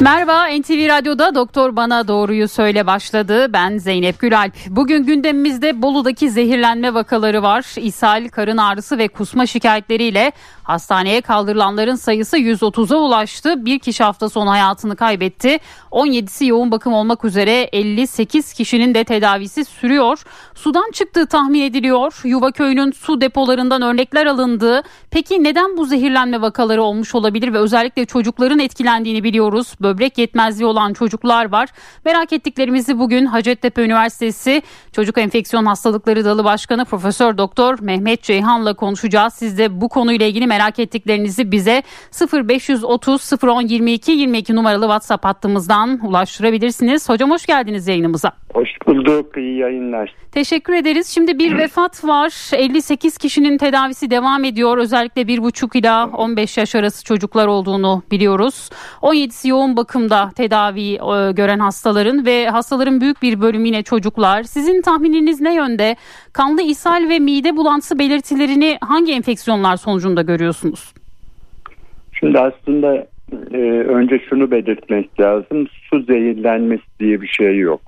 Merhaba NTV Radyo'da Doktor Bana Doğruyu Söyle başladı. Ben Zeynep Gülalp. Bugün gündemimizde Bolu'daki zehirlenme vakaları var. İshal, karın ağrısı ve kusma şikayetleriyle hastaneye kaldırılanların sayısı 130'a ulaştı. Bir kişi hafta sonu hayatını kaybetti. 17'si yoğun bakım olmak üzere 58 kişinin de tedavisi sürüyor. Sudan çıktığı tahmin ediliyor. Yuva su depolarından örnekler alındı. Peki neden bu zehirlenme vakaları olmuş olabilir ve özellikle çocukların etkilendiğini biliyoruz. Böbrek yetmezliği olan çocuklar var. Merak ettiklerimizi bugün Hacettepe Üniversitesi Çocuk Enfeksiyon Hastalıkları Dalı Başkanı Profesör Doktor Mehmet Ceyhan'la konuşacağız. Siz de bu konuyla ilgili merak ettiklerinizi bize 0530 010 22 22 numaralı WhatsApp hattımızdan ulaştırabilirsiniz. Hocam hoş geldiniz yayınımıza. Hoş bulduk. İyi yayınlar. Teşekkür ederiz. Şimdi bir vefat var. 58 kişinin tedavisi devam ediyor. Özellikle 1,5 ila 15 yaş arası çocuklar olduğunu biliyoruz. 17'si yoğun bakımda tedavi e, gören hastaların ve hastaların büyük bir bölümü yine çocuklar. Sizin tahmininiz ne yönde? Kanlı ishal ve mide bulantısı belirtilerini hangi enfeksiyonlar sonucunda görüyorsunuz? Şimdi aslında e, önce şunu belirtmek lazım. Su zehirlenmesi diye bir şey yok.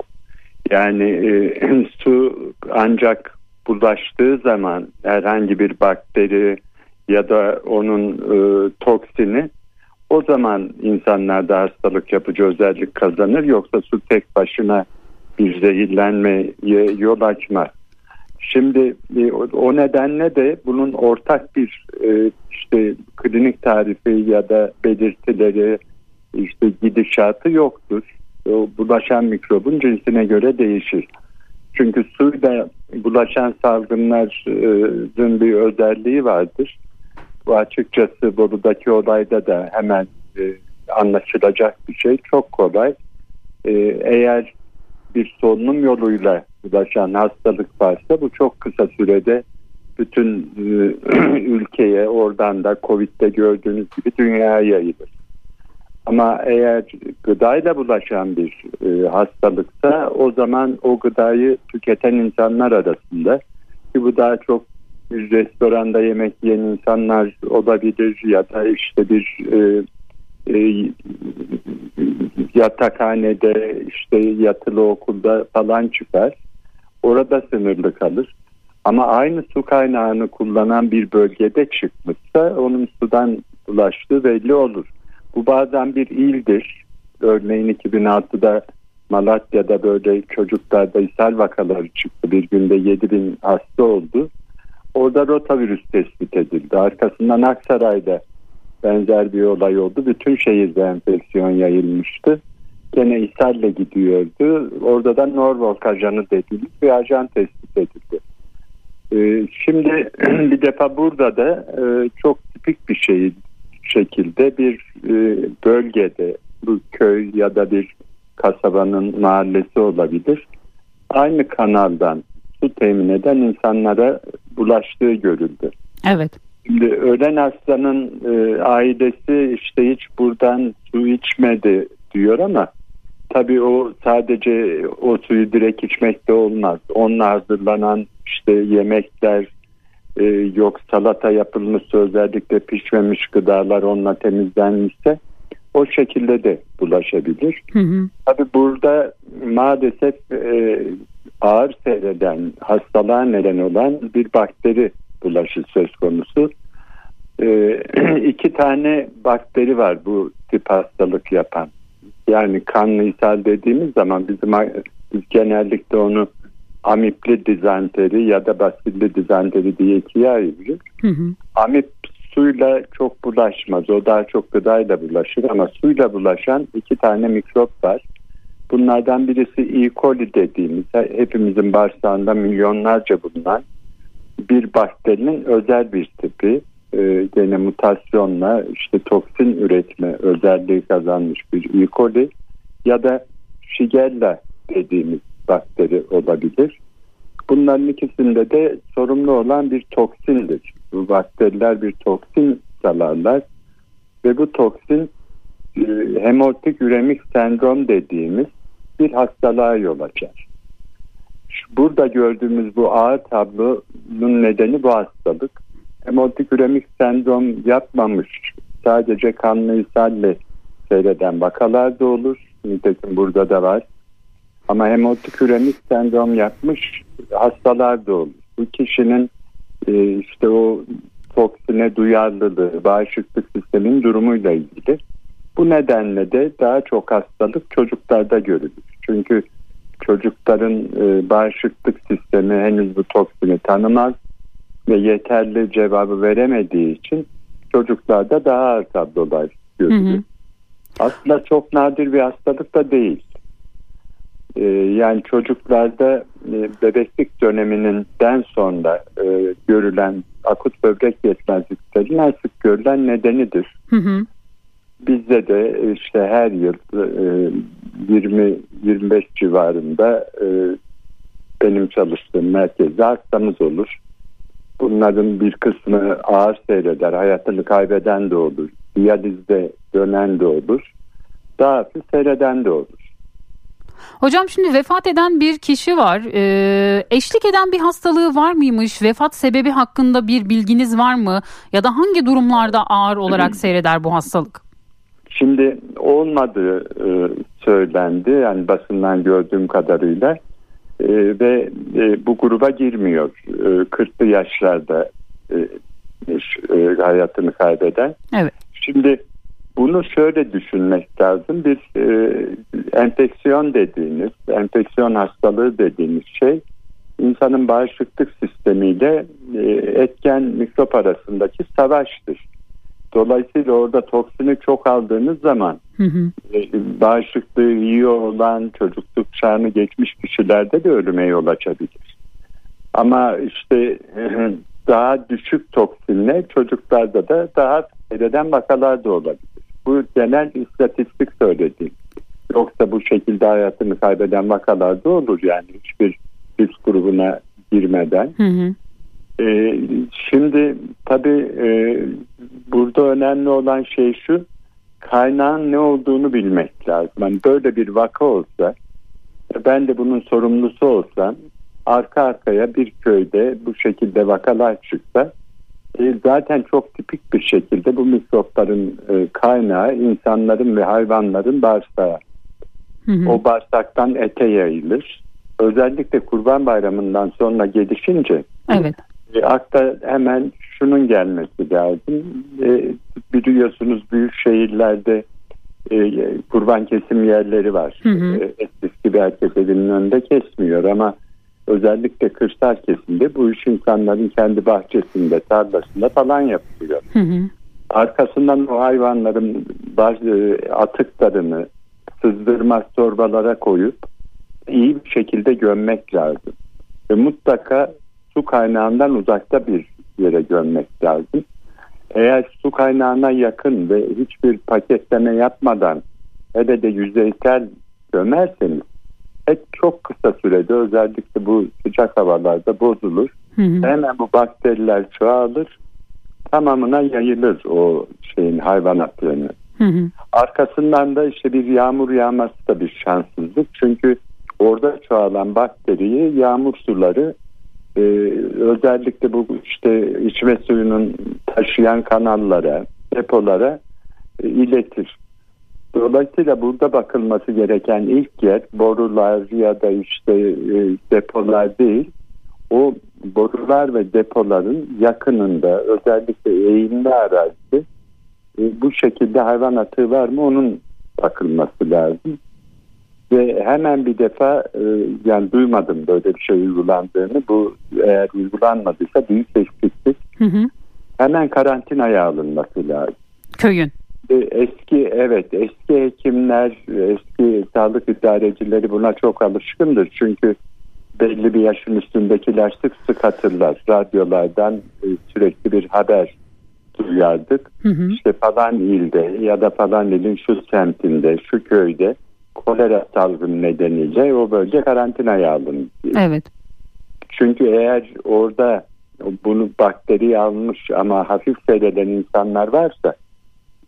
Yani e, su ancak bulaştığı zaman herhangi bir bakteri ya da onun e, toksini o zaman insanlarda hastalık yapıcı özellik kazanır. Yoksa su tek başına bir zehirlenmeye yol açmaz. Şimdi e, o nedenle de bunun ortak bir e, işte klinik tarifi ya da belirtileri işte gidişatı yoktur. O bulaşan mikrobun cinsine göre değişir. Çünkü suyla bulaşan salgınların bir özelliği vardır. Bu açıkçası Bolu'daki olayda da hemen e, anlaşılacak bir şey. Çok kolay. E, eğer bir solunum yoluyla bulaşan hastalık varsa bu çok kısa sürede bütün e, ülkeye oradan da Covid'de gördüğünüz gibi dünyaya yayılır. Ama eğer gıdayla bulaşan bir e, hastalıksa o zaman o gıdayı tüketen insanlar arasında ki bu daha çok bir restoranda yemek yiyen insanlar olabilir ya da işte bir e, e, yatakhanede işte yatılı okulda falan çıkar. Orada sınırlı kalır. Ama aynı su kaynağını kullanan bir bölgede çıkmışsa onun sudan bulaştığı belli olur. Bu bazen bir ildir. Örneğin 2006'da Malatya'da böyle çocuklarda ishal vakaları çıktı. Bir günde 7 bin hasta oldu. Orada rotavirüs tespit edildi. Arkasından Aksaray'da benzer bir olay oldu. Bütün şehirde enfeksiyon yayılmıştı. Gene ishalle gidiyordu. Orada da Norfolk ajanı dediğimiz bir ajan tespit edildi. Ee, şimdi bir defa burada da e, çok tipik bir şey şekilde bir e, bölgede bu köy ya da bir kasabanın mahallesi olabilir. Aynı kanaldan su temin eden insanlara bulaştığı görüldü. Evet. Şimdi ölen hastanın e, ailesi işte hiç buradan su içmedi diyor ama tabii o sadece o suyu direkt içmek de olmaz. Onunla hazırlanan işte yemekler e, yok salata yapılmışsa özellikle pişmemiş gıdalar onunla temizlenmişse o şekilde de bulaşabilir. Hı hı. Tabii burada maalesef e, ağır seyreden hastalığa neden olan bir bakteri bulaşı söz konusu. E, iki tane bakteri var bu tip hastalık yapan. Yani kanlı ishal dediğimiz zaman bizim biz genellikle onu amipli dizanteri ya da basilli dizanteri diye ikiye ayırıyoruz. Amip suyla çok bulaşmaz. O daha çok gıdayla bulaşır ama suyla bulaşan iki tane mikrop var. Bunlardan birisi E. coli dediğimiz hepimizin bağırsağında milyonlarca bulunan bir bakterinin özel bir tipi. Ee, gene mutasyonla işte toksin üretme özelliği kazanmış bir E. coli ya da Shigella dediğimiz bakteri olabilir. Bunların ikisinde de sorumlu olan bir toksindir. Bu bakteriler bir toksin salarlar ve bu toksin e, hemolitik üremik sendrom dediğimiz bir hastalığa yol açar. burada gördüğümüz bu ağır tablonun nedeni bu hastalık. Hemotik üremik sendrom yapmamış. Sadece kanlı ishalle seyreden vakalar da olur. Nitekim burada da var. Ama hemotik üremik sendrom yapmış hastalar da olur. Bu kişinin e, işte o toksine duyarlılığı, bağışıklık sisteminin durumuyla ilgili. Bu nedenle de daha çok hastalık çocuklarda görülür. Çünkü çocukların e, bağışıklık sistemi henüz bu toksini tanımaz ve yeterli cevabı veremediği için çocuklarda daha ağır tablolar görülür. Hı hı. Aslında çok nadir bir hastalık da değil. Ee, yani çocuklarda e, bebeklik döneminden sonra e, görülen akut böbrek yetmezliklerinin en sık görülen nedenidir. Hı hı. Bizde de işte her yıl e, 20-25 civarında e, benim çalıştığım merkezde hastamız olur. Bunların bir kısmı ağır seyreder, hayatını kaybeden de olur. Diyalizde dönen de olur. Daha hafif seyreden de olur. Hocam şimdi vefat eden bir kişi var. Ee, eşlik eden bir hastalığı var mıymış? Vefat sebebi hakkında bir bilginiz var mı? Ya da hangi durumlarda ağır olarak seyreder bu hastalık? Şimdi olmadığı e, söylendi. Yani basından gördüğüm kadarıyla. E, ve e, bu gruba girmiyor. E, 40'lı yaşlarda e, e, hayatını kaybeden. Evet. Şimdi bunu şöyle düşünmek lazım. Bir e, enfeksiyon dediğiniz, enfeksiyon hastalığı dediğimiz şey insanın bağışıklık sistemiyle e, etken mikrop arasındaki savaştır. Dolayısıyla orada toksini çok aldığınız zaman hı hı. E, bağışıklığı iyi olan çocukluk çağını geçmiş kişilerde de ölüme yol açabilir. Ama işte daha düşük toksinle çocuklarda da daha seyreden vakalar da olabilir. Bu genel istatistik söylediğim. Yoksa bu şekilde hayatını kaybeden vakalar da olur yani hiçbir risk grubuna girmeden. Hı hı. Ee, şimdi tabii e, burada önemli olan şey şu kaynağın ne olduğunu bilmek lazım. Yani böyle bir vaka olsa ben de bunun sorumlusu olsam arka arkaya bir köyde bu şekilde vakalar çıksa e, zaten çok tipik bir şekilde bu mikropların e, kaynağı insanların ve hayvanların bağırsağı. Hı hı. O bağırsaktan ete yayılır. Özellikle Kurban Bayramı'ndan sonra gelişince evet. e, akta hemen şunun gelmesi lazım. E, biliyorsunuz büyük şehirlerde e, kurban kesim yerleri var. Hı hı. E, eskisi bir herkes evinin önünde kesmiyor ama özellikle kırsal kesimde bu iş insanların kendi bahçesinde, tarlasında falan yapılıyor. Hı hı. Arkasından o hayvanların bazı atıklarını sızdırmak torbalara koyup iyi bir şekilde gömmek lazım. Ve mutlaka su kaynağından uzakta bir yere gömmek lazım. Eğer su kaynağına yakın ve hiçbir paketleme yapmadan hele de yüzeysel gömerseniz et çok kısa sürede özellikle bu sıcak havalarda bozulur. Hı hı. Hemen bu bakteriler çoğalır. Tamamına yayılır o şeyin hayvanatlarını. Hı hı. Arkasından da işte bir yağmur yağması da bir şanssızlık. Çünkü orada çoğalan bakteriyi yağmur suları e, özellikle bu işte içme suyunun taşıyan kanallara, depolara e, iletir. Dolayısıyla burada bakılması gereken ilk yer borular ya da işte e, depolar değil. O borular ve depoların yakınında özellikle eğimli arazi e, bu şekilde hayvan atığı var mı onun bakılması lazım. Ve hemen bir defa e, yani duymadım böyle bir şey uygulandığını. Bu eğer uygulanmadıysa büyük eksiklik. Hı hı. Hemen karantinaya alınması lazım. Köyün. Eski evet eski hekimler, eski sağlık idarecileri buna çok alışkındır. Çünkü belli bir yaşın üstündekiler sık sık hatırlar. Radyolardan e, sürekli bir haber duyardık. Hı hı. İşte falan ilde ya da falan ilin şu semtinde, şu köyde kolera salgını nedeniyle o bölge karantinaya alındı. Evet. Çünkü eğer orada bunu bakteri almış ama hafif seyreden insanlar varsa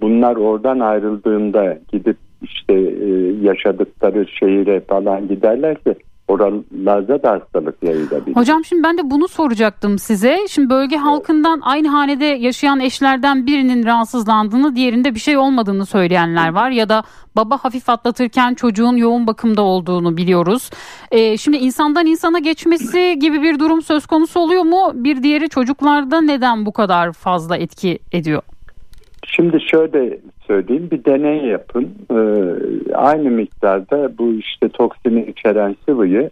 bunlar oradan ayrıldığında gidip işte e, yaşadıkları şehire falan giderlerse oralarda da hastalık yayılabilir. Hocam şimdi ben de bunu soracaktım size. Şimdi bölge halkından aynı hanede yaşayan eşlerden birinin rahatsızlandığını, diğerinde bir şey olmadığını söyleyenler var. Ya da baba hafif atlatırken çocuğun yoğun bakımda olduğunu biliyoruz. Ee, şimdi insandan insana geçmesi gibi bir durum söz konusu oluyor mu? Bir diğeri çocuklarda neden bu kadar fazla etki ediyor? Şimdi şöyle söyleyeyim bir deney yapın. Ee, aynı miktarda bu işte toksini içeren sıvıyı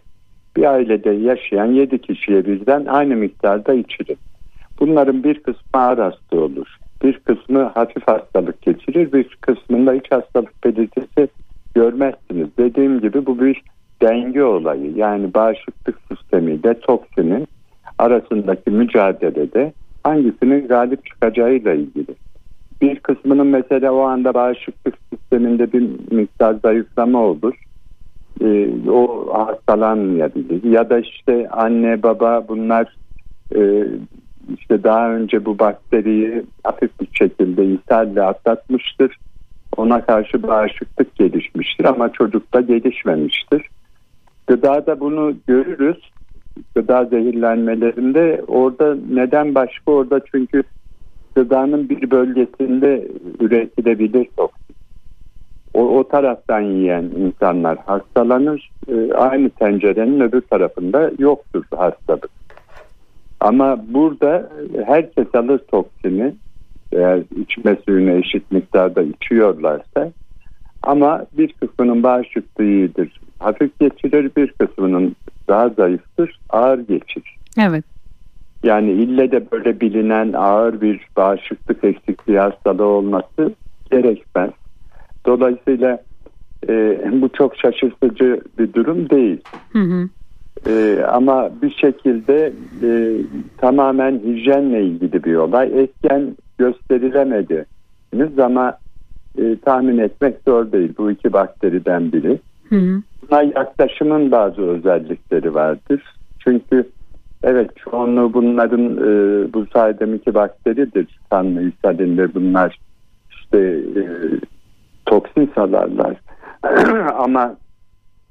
bir ailede yaşayan 7 kişiye bizden aynı miktarda içirin. Bunların bir kısmı ağır hasta olur. Bir kısmı hafif hastalık geçirir. Bir kısmında hiç hastalık belirtisi görmezsiniz. Dediğim gibi bu bir denge olayı. Yani bağışıklık sistemiyle toksinin arasındaki mücadelede hangisinin galip çıkacağıyla ilgili bir kısmının mesela o anda bağışıklık sisteminde bir miktar zayıflama olur. Ee, o hastalanmayabilir. Ya da işte anne baba bunlar e, işte daha önce bu bakteriyi hafif bir şekilde ishalle atlatmıştır. Ona karşı bağışıklık gelişmiştir ama çocukta gelişmemiştir. Gıdada bunu görürüz. Gıda zehirlenmelerinde orada neden başka orada çünkü gıdanın bir bölgesinde üretilebilir toksin. O, o taraftan yiyen insanlar hastalanır. E, aynı tencerenin öbür tarafında yoktur hastalık. Ama burada herkes alır toksini eğer içme suyunu eşit miktarda içiyorlarsa ama bir kısmının bağışıklığı iyidir. Hafif geçirir bir kısmının daha zayıftır ağır geçirir. Evet. Yani ille de böyle bilinen ağır bir bağışıklık eksikliği hastalığı olması gerekmez. Dolayısıyla e, bu çok şaşırtıcı bir durum değil. Hı hı. E, ama bir şekilde e, tamamen hijyenle ilgili bir olay. Etken gösterilemedi. Ama e, tahmin etmek zor değil. Bu iki bakteriden biri. Hı hı. Buna yaklaşımın bazı özellikleri vardır. Çünkü Evet çoğunluğu bunların e, bu saydamiki bakteridir. Kanlı ishalinde bunlar işte e, toksin salarlar. Ama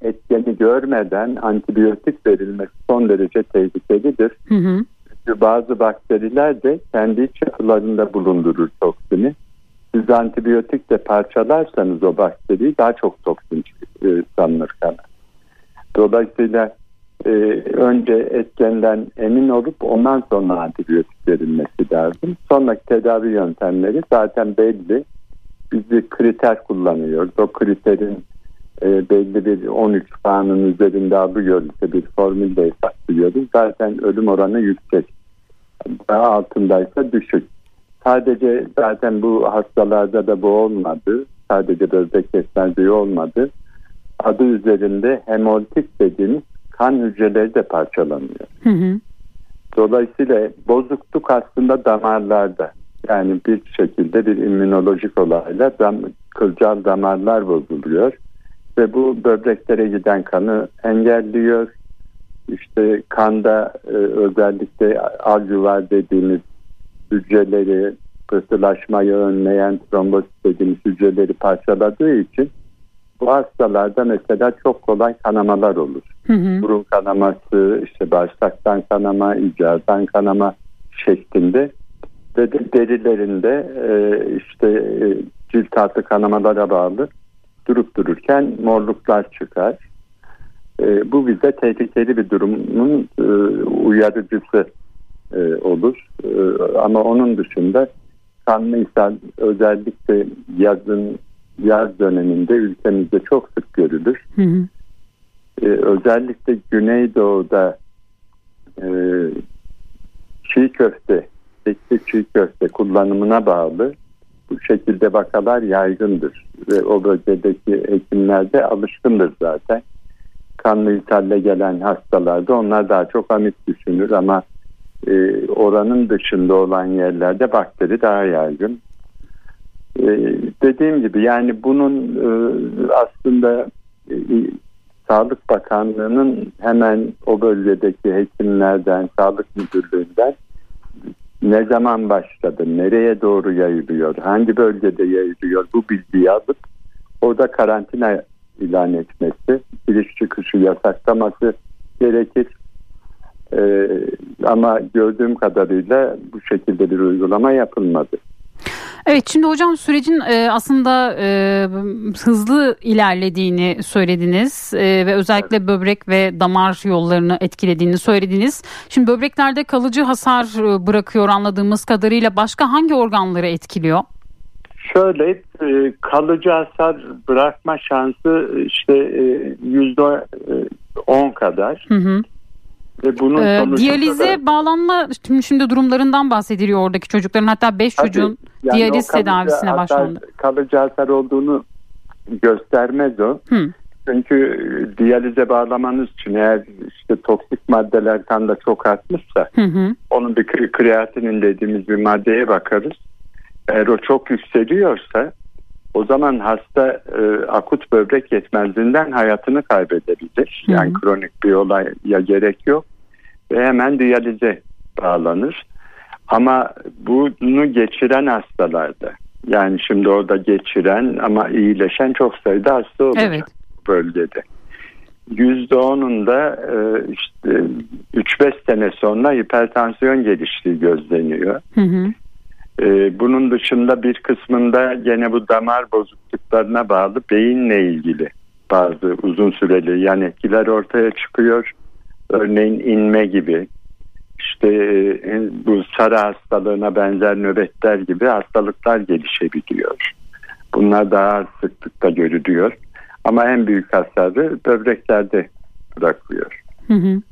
etkeni görmeden antibiyotik verilmesi son derece tehlikelidir. Hı hı. Çünkü bazı bakteriler de kendi iç yapılarında bulundurur toksini. Siz antibiyotikle parçalarsanız o bakteriyi daha çok toksin e, sanılır kana. Dolayısıyla e, önce etkenden emin olup ondan sonra antibiyotik verilmesi lazım. Sonraki tedavi yöntemleri zaten belli. Biz bir kriter kullanıyoruz. O kriterin e, belli bir 13 puanın üzerinde alıyorsa bir formülde hesaplıyoruz. Zaten ölüm oranı yüksek. Daha altındaysa düşük. Sadece zaten bu hastalarda da bu olmadı. Sadece böbrek yetmezliği olmadı. Adı üzerinde hemolitik dediğimiz kan hücreleri de parçalanıyor. Hı hı. Dolayısıyla bozukluk aslında damarlarda. Yani bir şekilde bir immünolojik olayla dam, kılcal damarlar bozuluyor. Ve bu böbreklere giden kanı engelliyor. İşte kanda e, özellikle alüvar dediğimiz hücreleri pıhtılaşmayı önleyen trombosit dediğimiz hücreleri parçaladığı için bu hastalarda mesela çok kolay kanamalar olur. Hı hı. Burun kanaması, işte bağırsaktan kanama, icardan kanama şeklinde ve de derilerinde e, işte e, cilt altı kanamalara bağlı durup dururken morluklar çıkar. E, bu bize tehlikeli bir durumun e, uyarıcısı e, olur. E, ama onun dışında kanlı ishal özellikle yazın yaz döneminde ülkemizde çok sık görülür. Hı hı. Ee, özellikle Güneydoğu'da e, çiğ köfte, etli çiğ köfte kullanımına bağlı bu şekilde vakalar yaygındır. Ve o bölgedeki hekimler de alışkındır zaten. Kanlı ithalle gelen hastalarda onlar daha çok amit düşünür ama e, oranın dışında olan yerlerde bakteri daha yaygın. Ee, dediğim gibi yani bunun e, aslında e, Sağlık Bakanlığı'nın hemen o bölgedeki hekimlerden, sağlık müdürlüğünden ne zaman başladı, nereye doğru yayılıyor, hangi bölgede yayılıyor bu bilgiyi alıp orada karantina ilan etmesi, giriş çıkışı yasaklaması gerekir. Ee, ama gördüğüm kadarıyla bu şekilde bir uygulama yapılmadı. Evet şimdi hocam sürecin e, aslında e, hızlı ilerlediğini söylediniz e, ve özellikle böbrek ve damar yollarını etkilediğini söylediniz. Şimdi böbreklerde kalıcı hasar bırakıyor anladığımız kadarıyla başka hangi organları etkiliyor? Şöyle kalıcı hasar bırakma şansı işte yüzde on kadar. Hı hı. Ve bunun ee, diyalize da... bağlanma şimdi, şimdi durumlarından bahsediliyor oradaki çocukların hatta 5 çocuğun yani diyaliz tedavisine hasar, başlandı. Kalıcı hasar olduğunu göstermez o. Hı. Çünkü diyalize bağlamanız için eğer işte toksik maddeler kanda çok artmışsa hı hı. onun bir kreatinin dediğimiz bir maddeye bakarız. Eğer o çok yükseliyorsa o zaman hasta e, akut böbrek yetmezliğinden hayatını kaybedebilir. Yani hı hı. kronik bir olaya gerek yok ve hemen diyalize bağlanır. Ama bunu geçiren hastalarda yani şimdi orada geçiren ama iyileşen çok sayıda hasta olacak evet. bölgede. %10'unda e, işte 3-5 sene sonra hipertansiyon geliştiği gözleniyor. Hı hı. E, bunun dışında bir kısmında gene bu damar bozukluklarına bağlı beyinle ilgili bazı uzun süreli yan etkiler ortaya çıkıyor. Örneğin inme gibi işte e, bu sarı hastalığına benzer nöbetler gibi hastalıklar gelişebiliyor. Bunlar daha sıklıkta görülüyor. Ama en büyük hasarı böbreklerde bırakıyor. Hı hı.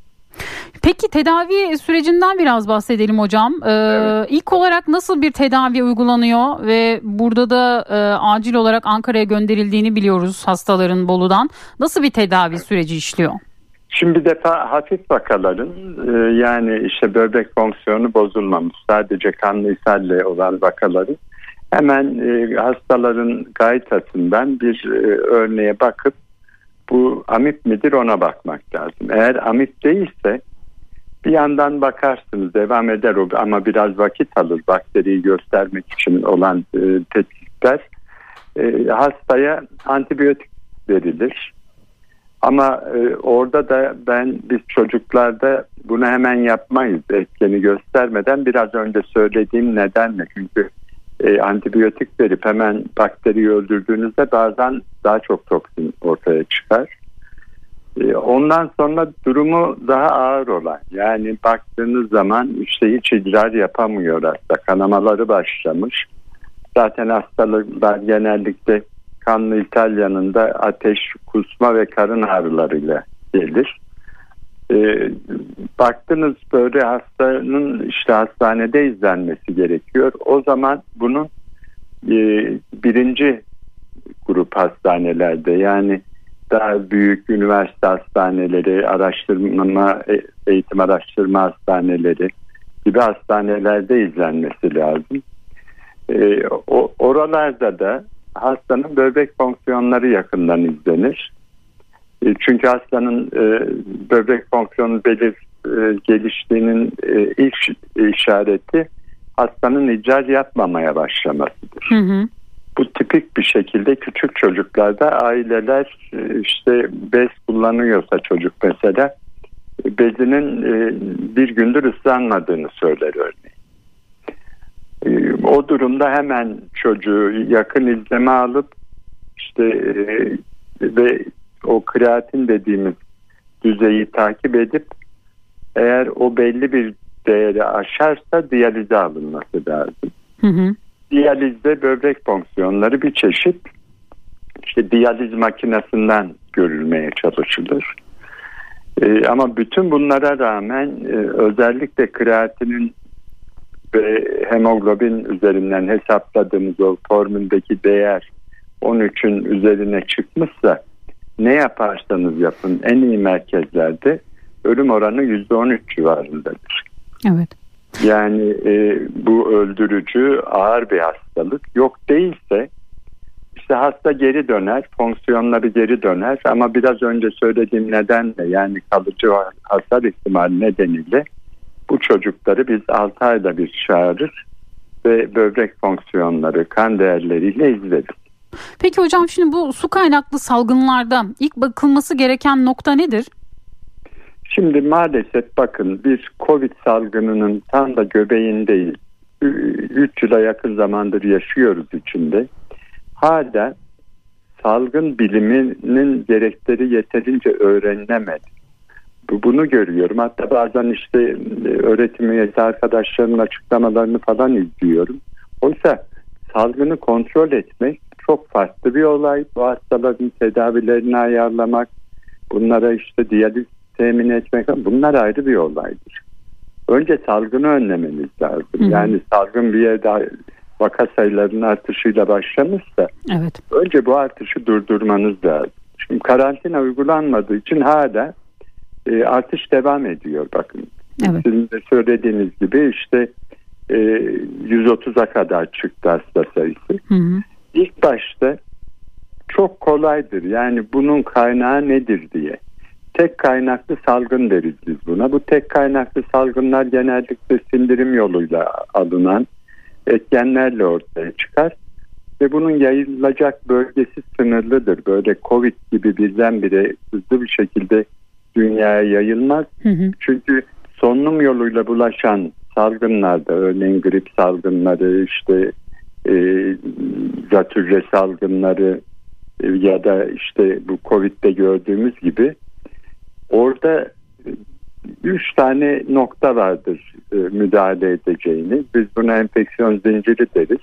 Peki tedavi sürecinden biraz bahsedelim hocam. Ee, evet. İlk olarak nasıl bir tedavi uygulanıyor ve burada da e, acil olarak Ankara'ya gönderildiğini biliyoruz hastaların Bolu'dan. Nasıl bir tedavi süreci işliyor? Şimdi bir defa hafif vakaların e, yani işte böbrek fonksiyonu bozulmamış sadece kanlı ishalle olan vakaların hemen e, hastaların gaytasından bir e, örneğe bakıp bu amip midir ona bakmak lazım. Eğer amip değilse bir yandan bakarsınız devam eder o ama biraz vakit alır bakteriyi göstermek için olan e, tetkikler. E, hastaya antibiyotik verilir. Ama e, orada da ben biz çocuklarda bunu hemen yapmayız etkeni göstermeden biraz önce söylediğim nedenle çünkü e, antibiyotik verip hemen bakteriyi öldürdüğünüzde bazen daha çok toksin ortaya çıkar. E, ondan sonra durumu daha ağır olan yani baktığınız zaman işte hiç idrar yapamıyor hasta kanamaları başlamış. Zaten hastalıklar genellikle kanlı İtalya'nın da ateş, kusma ve karın ağrılarıyla gelir. E, baktınız böyle hastanın işte hastanede izlenmesi gerekiyor. O zaman bunun e, birinci grup hastanelerde yani daha büyük üniversite hastaneleri, araştırma, e, eğitim araştırma hastaneleri gibi hastanelerde izlenmesi lazım. E, o, oralarda da hastanın böbrek fonksiyonları yakından izlenir. E, çünkü hastanın e, böbrek fonksiyonu belir e, geliştiğinin ilk işareti hastanın icar yapmamaya başlamasıdır. Hı hı. Bu tipik bir şekilde küçük çocuklarda aileler işte bez kullanıyorsa çocuk mesela bezinin bir gündür ıslanmadığını söyler örneğin. O durumda hemen çocuğu yakın izleme alıp işte ve o kreatin dediğimiz düzeyi takip edip eğer o belli bir değeri aşarsa diyalize alınması lazım. Hı hı. Diyalizde böbrek fonksiyonları bir çeşit işte diyaliz makinesinden görülmeye çalışılır. Ee, ama bütün bunlara rağmen e, özellikle kreatinin ve hemoglobin üzerinden hesapladığımız o formüldeki değer 13'ün üzerine çıkmışsa ne yaparsanız yapın en iyi merkezlerde ölüm oranı %13 civarındadır. Evet. Yani e, bu öldürücü ağır bir hastalık. Yok değilse işte hasta geri döner, fonksiyonları geri döner ama biraz önce söylediğim nedenle yani kalıcı hasar ihtimali nedeniyle bu çocukları biz 6 ayda bir çağırır ve böbrek fonksiyonları, kan değerleriyle izleriz. Peki hocam şimdi bu su kaynaklı salgınlarda ilk bakılması gereken nokta nedir? Şimdi maalesef bakın bir Covid salgınının tam da göbeğindeyiz. 3 yıla yakın zamandır yaşıyoruz içinde. Hala salgın biliminin gerekleri yeterince öğrenilemedi. Bunu görüyorum. Hatta bazen işte e, öğretim üyesi arkadaşlarımın açıklamalarını falan izliyorum. Oysa salgını kontrol etmek çok farklı bir olay. Bu hastaların tedavilerini ayarlamak, bunlara işte diyaliz temin etmek bunlar ayrı bir olaydır. Önce salgını önlememiz lazım. Hı. Yani salgın bir yerde vaka sayılarının artışıyla başlamışsa evet. önce bu artışı durdurmanız lazım. Şimdi karantina uygulanmadığı için hala e, artış devam ediyor bakın. Evet. Sizin de söylediğiniz gibi işte e, 130'a kadar çıktı hasta sayısı. Hı hı. İlk başta çok kolaydır. Yani bunun kaynağı nedir diye. Tek kaynaklı salgın deriz biz buna. Bu tek kaynaklı salgınlar genellikle sindirim yoluyla alınan etkenlerle ortaya çıkar. Ve bunun yayılacak bölgesi sınırlıdır. Böyle Covid gibi birdenbire hızlı bir şekilde dünyaya yayılmaz. Hı hı. Çünkü solunum yoluyla bulaşan salgınlarda örneğin grip salgınları işte e, zatürre salgınları e, ya da işte bu Covid'de gördüğümüz gibi orada üç tane nokta vardır e, müdahale edeceğini. Biz buna enfeksiyon zinciri deriz.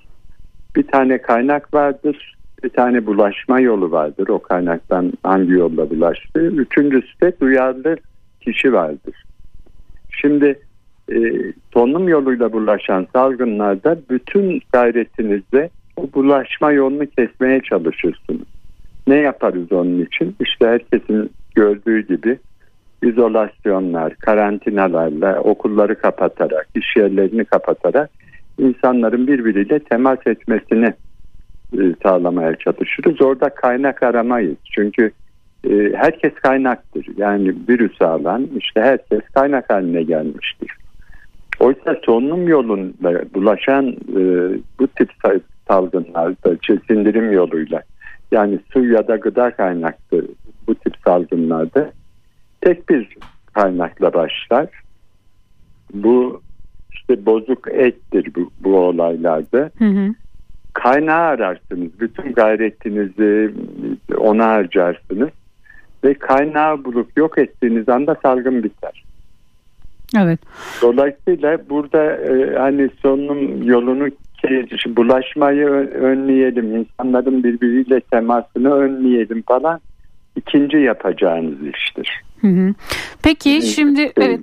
Bir tane kaynak vardır, bir tane bulaşma yolu vardır. O kaynaktan hangi yolla bulaştı. Üçüncüsü de duyarlı kişi vardır. Şimdi e, solunum yoluyla bulaşan salgınlarda bütün gayretinizle o bulaşma yolunu kesmeye çalışırsınız. Ne yaparız onun için? İşte herkesin gördüğü gibi izolasyonlar, karantinalarla, okulları kapatarak, iş yerlerini kapatarak insanların birbiriyle temas etmesini e, sağlamaya çalışırız. Orada kaynak aramayız. Çünkü e, herkes kaynaktır. Yani virüs alan işte herkes kaynak haline gelmiştir. Oysa solunum yolunda bulaşan e, bu tip salgınlarda sindirim yoluyla yani su ya da gıda kaynaklı bu tip salgınlarda tek bir kaynakla başlar. Bu işte bozuk ettir bu, bu olaylarda. Hı hı. Kaynağı ararsınız. Bütün gayretinizi ona harcarsınız. Ve kaynağı bulup yok ettiğiniz anda salgın biter. Evet. Dolayısıyla burada e, hani solunum yolunu bulaşmayı önleyelim, insanların birbiriyle temasını önleyelim falan ikinci yapacağınız iştir. Hı hı. Peki şimdi evet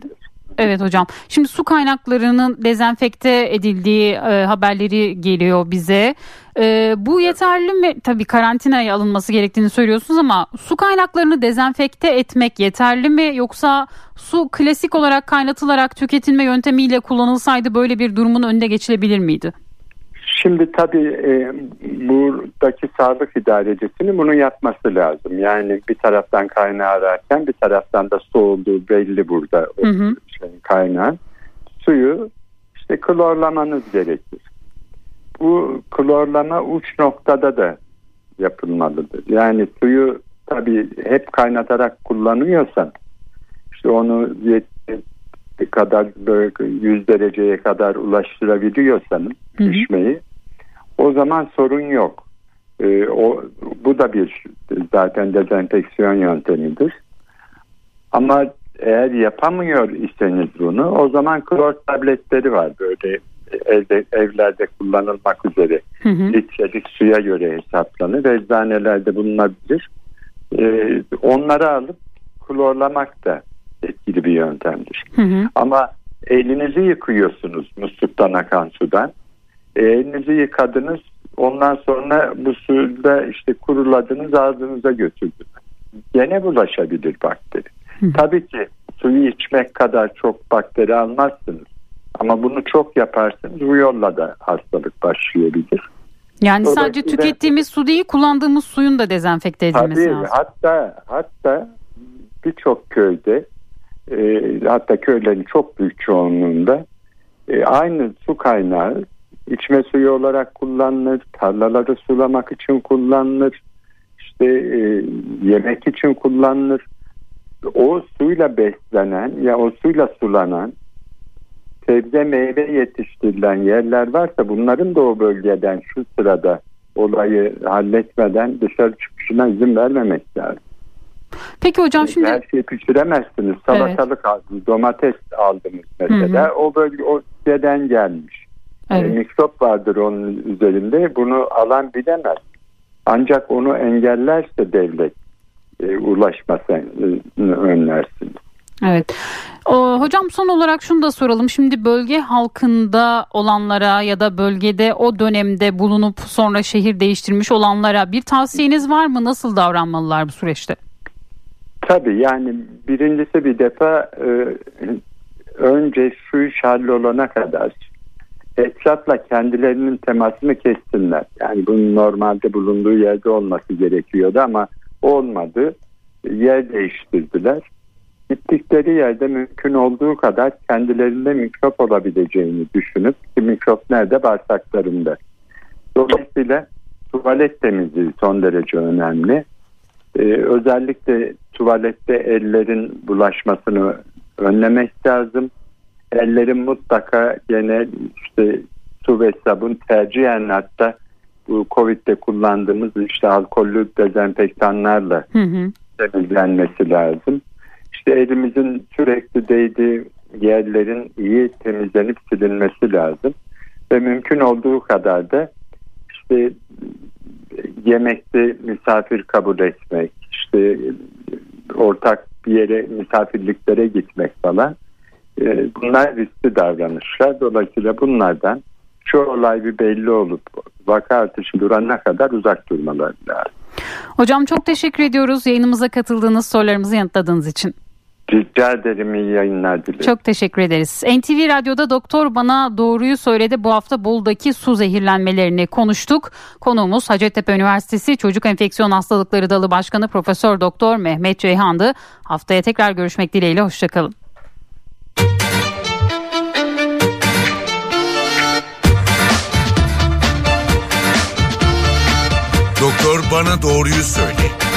Evet hocam. Şimdi su kaynaklarının dezenfekte edildiği e, haberleri geliyor bize. E, bu yeterli mi? Tabii karantinaya alınması gerektiğini söylüyorsunuz ama su kaynaklarını dezenfekte etmek yeterli mi? Yoksa su klasik olarak kaynatılarak tüketilme yöntemiyle kullanılsaydı böyle bir durumun önüne geçilebilir miydi? Şimdi tabii e, buradaki sağlık idarecisinin bunu yapması lazım. Yani bir taraftan kaynağı ararken bir taraftan da su olduğu belli burada hı hı. Şey, kaynağın. Suyu işte klorlamanız gerekir. Bu klorlama uç noktada da yapılmalıdır. Yani suyu tabii hep kaynatarak kullanıyorsan işte onu kadar böyle 100 dereceye kadar ulaştırabiliyorsanız pişmeyi o zaman sorun yok. Ee, o bu da bir zaten dezenfeksiyon yöntemidir. Ama eğer yapamıyor iseniz bunu o zaman klor tabletleri var böyle evde, evlerde kullanılmak üzere hı hı. litrelik suya göre hesaplanır. Eczanelerde bulunabilir. Ee, onları alıp klorlamak da etkili bir yöntemdir. Hı hı. Ama elinizi yıkıyorsunuz musluktan akan sudan. E, elinizi yıkadınız ondan sonra bu suda işte kuruladınız ağzınıza götürdünüz. Gene bulaşabilir bakteri. Hı. Tabii ki suyu içmek kadar çok bakteri almazsınız. Ama bunu çok yaparsınız bu yolla da hastalık başlayabilir. Yani sadece tükettiğimiz su değil kullandığımız suyun da dezenfekte edilmesi tabii, lazım. Hatta hatta birçok köyde e, hatta köylerin çok büyük çoğunluğunda e, aynı su kaynağı içme suyu olarak kullanılır, tarlaları sulamak için kullanılır, işte e, yemek için kullanılır. O suyla beslenen ya o suyla sulanan sebze meyve yetiştirilen yerler varsa bunların da o bölgeden şu sırada olayı halletmeden dışarı çıkışına izin vermemek lazım. Peki hocam şimdi her şeyi pişiremezsiniz. Salatalık evet. aldınız, domates aldınız mesela. Hı hı. O bölge o siteden gelmiş. Evet. E, mikrop vardır onun üzerinde. Bunu alan bilemez. Ancak onu engellerse devlet e, ulaşmasını önlersiniz. Evet. O, hocam son olarak şunu da soralım. Şimdi bölge halkında olanlara ya da bölgede o dönemde bulunup sonra şehir değiştirmiş olanlara bir tavsiyeniz var mı? Nasıl davranmalılar bu süreçte? Tabii yani birincisi bir defa e, önce şu iş hallolana kadar etrafla kendilerinin temasını kessinler. Yani bunun normalde bulunduğu yerde olması gerekiyordu ama olmadı. Yer değiştirdiler. Gittikleri yerde mümkün olduğu kadar kendilerinde mikrop olabileceğini düşünüp ki mikrop nerede bağırsaklarında. Dolayısıyla tuvalet temizliği son derece önemli. Ee, özellikle tuvalette ellerin bulaşmasını önlemek lazım. Ellerin mutlaka gene işte su ve sabun tercihen hatta bu Covid'de kullandığımız işte alkollü dezenfektanlarla hı hı. temizlenmesi lazım. İşte elimizin sürekli değdiği yerlerin iyi temizlenip silinmesi lazım. Ve mümkün olduğu kadar da işte yemekte misafir kabul etmek, işte ortak bir yere misafirliklere gitmek falan e, bunlar riskli davranışlar. Dolayısıyla bunlardan şu olay bir belli olup vaka artışı durana kadar uzak durmaları lazım. Hocam çok teşekkür ediyoruz yayınımıza katıldığınız sorularımızı yanıtladığınız için. Rica ederim iyi yayınlar dilerim. Çok teşekkür ederiz. NTV Radyo'da doktor bana doğruyu söyledi. Bu hafta Bolu'daki su zehirlenmelerini konuştuk. Konuğumuz Hacettepe Üniversitesi Çocuk Enfeksiyon Hastalıkları Dalı Başkanı Profesör Doktor Mehmet Ceyhan'dı. Haftaya tekrar görüşmek dileğiyle. Hoşçakalın. Bana doğruyu söyle.